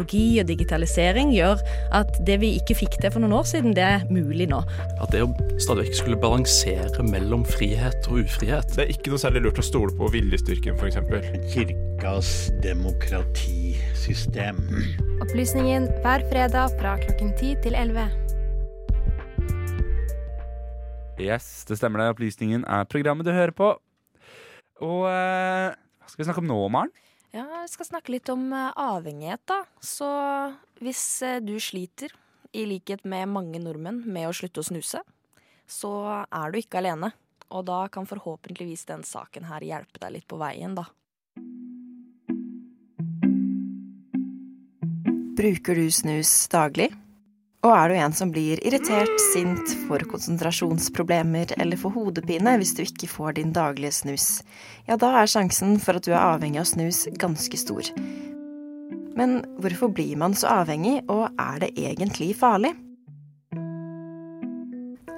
teknologi og digitalisering gjør at det vi ikke fikk til for noen år siden, det er mulig nå. At det å stadig vekk skulle balansere mellom frihet og ufrihet Det er ikke noe særlig lurt å stole på viljestyrken, f.eks. Kirkas demokratisystem. Opplysningen hver fredag fra klokken 10 til 11. Yes, det stemmer det. Opplysningen er programmet du hører på. Og eh, hva skal vi snakke om nå, Maren? Ja, vi skal snakke litt om eh, avhengighet, da. Så hvis eh, du sliter, i likhet med mange nordmenn, med å slutte å snuse, så er du ikke alene. Og da kan forhåpentligvis den saken her hjelpe deg litt på veien, da. Bruker du snus daglig? Og er du en som blir irritert, sint, får konsentrasjonsproblemer eller får hodepine hvis du ikke får din daglige snus, ja, da er sjansen for at du er avhengig av snus ganske stor. Men hvorfor blir man så avhengig, og er det egentlig farlig?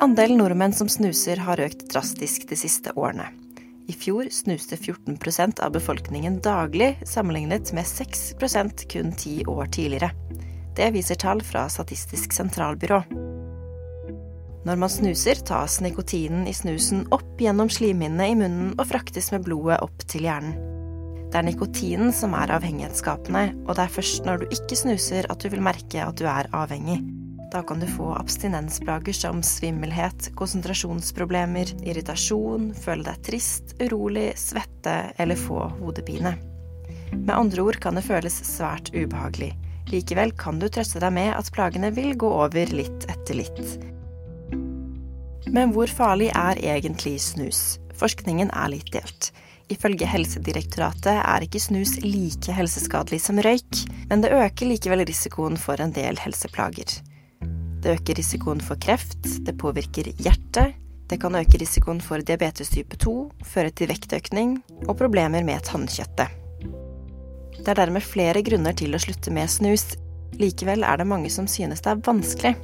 Andelen nordmenn som snuser har økt drastisk de siste årene. I fjor snuste 14% av befolkningen daglig, sammenlignet med 6% kun ti år tidligere. Det viser tall fra Statistisk sentralbyrå. Når man snuser, tas nikotinen i snusen opp gjennom slimhinnene i munnen og fraktes med blodet opp til hjernen. Det er nikotinen som er avhengighetsskapende, og det er først når du ikke snuser at du vil merke at du er avhengig. Da kan du få abstinensplager som svimmelhet, konsentrasjonsproblemer, irritasjon, føle deg trist, urolig, svette eller få hodepine. Med andre ord kan det føles svært ubehagelig. Likevel kan du trøste deg med at plagene vil gå over litt etter litt. Men hvor farlig er egentlig snus? Forskningen er litt delt. Ifølge Helsedirektoratet er ikke snus like helseskadelig som røyk, men det øker likevel risikoen for en del helseplager. Det øker risikoen for kreft, det påvirker hjertet, det kan øke risikoen for diabetes type 2, føre til vektøkning og problemer med tannkjøttet. Det er dermed flere grunner til å slutte med snus. Likevel er det mange som synes det er vanskelig.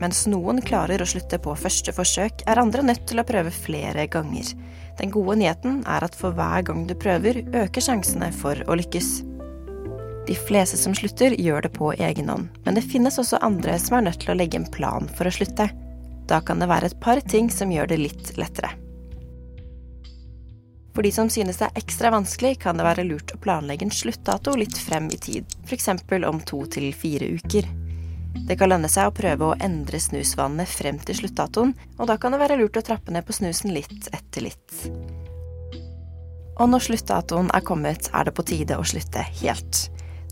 Mens noen klarer å slutte på første forsøk, er andre nødt til å prøve flere ganger. Den gode nyheten er at for hver gang du prøver, øker sjansene for å lykkes. De fleste som slutter, gjør det på egen hånd, men det finnes også andre som er nødt til å legge en plan for å slutte. Da kan det være et par ting som gjør det litt lettere. For de som synes det er ekstra vanskelig, kan det være lurt å planlegge en sluttdato litt frem i tid, f.eks. om to til fire uker. Det kan lønne seg å prøve å endre snusvanene frem til sluttdatoen, og da kan det være lurt å trappe ned på snusen litt etter litt. Og når sluttdatoen er kommet, er det på tide å slutte helt.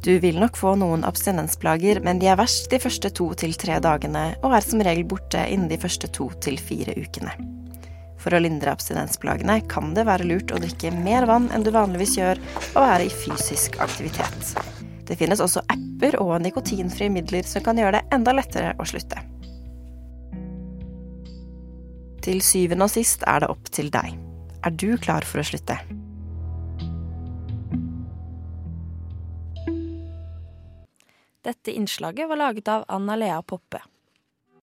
Du vil nok få noen abstinensplager, men de er verst de første to til tre dagene, og er som regel borte innen de første to til fire ukene. For å lindre abstinensplagene kan det være lurt å drikke mer vann enn du vanligvis gjør, og være i fysisk aktivitet. Det finnes også apper og nikotinfrie midler som kan gjøre det enda lettere å slutte. Til syvende og sist er det opp til deg. Er du klar for å slutte? Dette innslaget var laget av Anna Lea Poppe.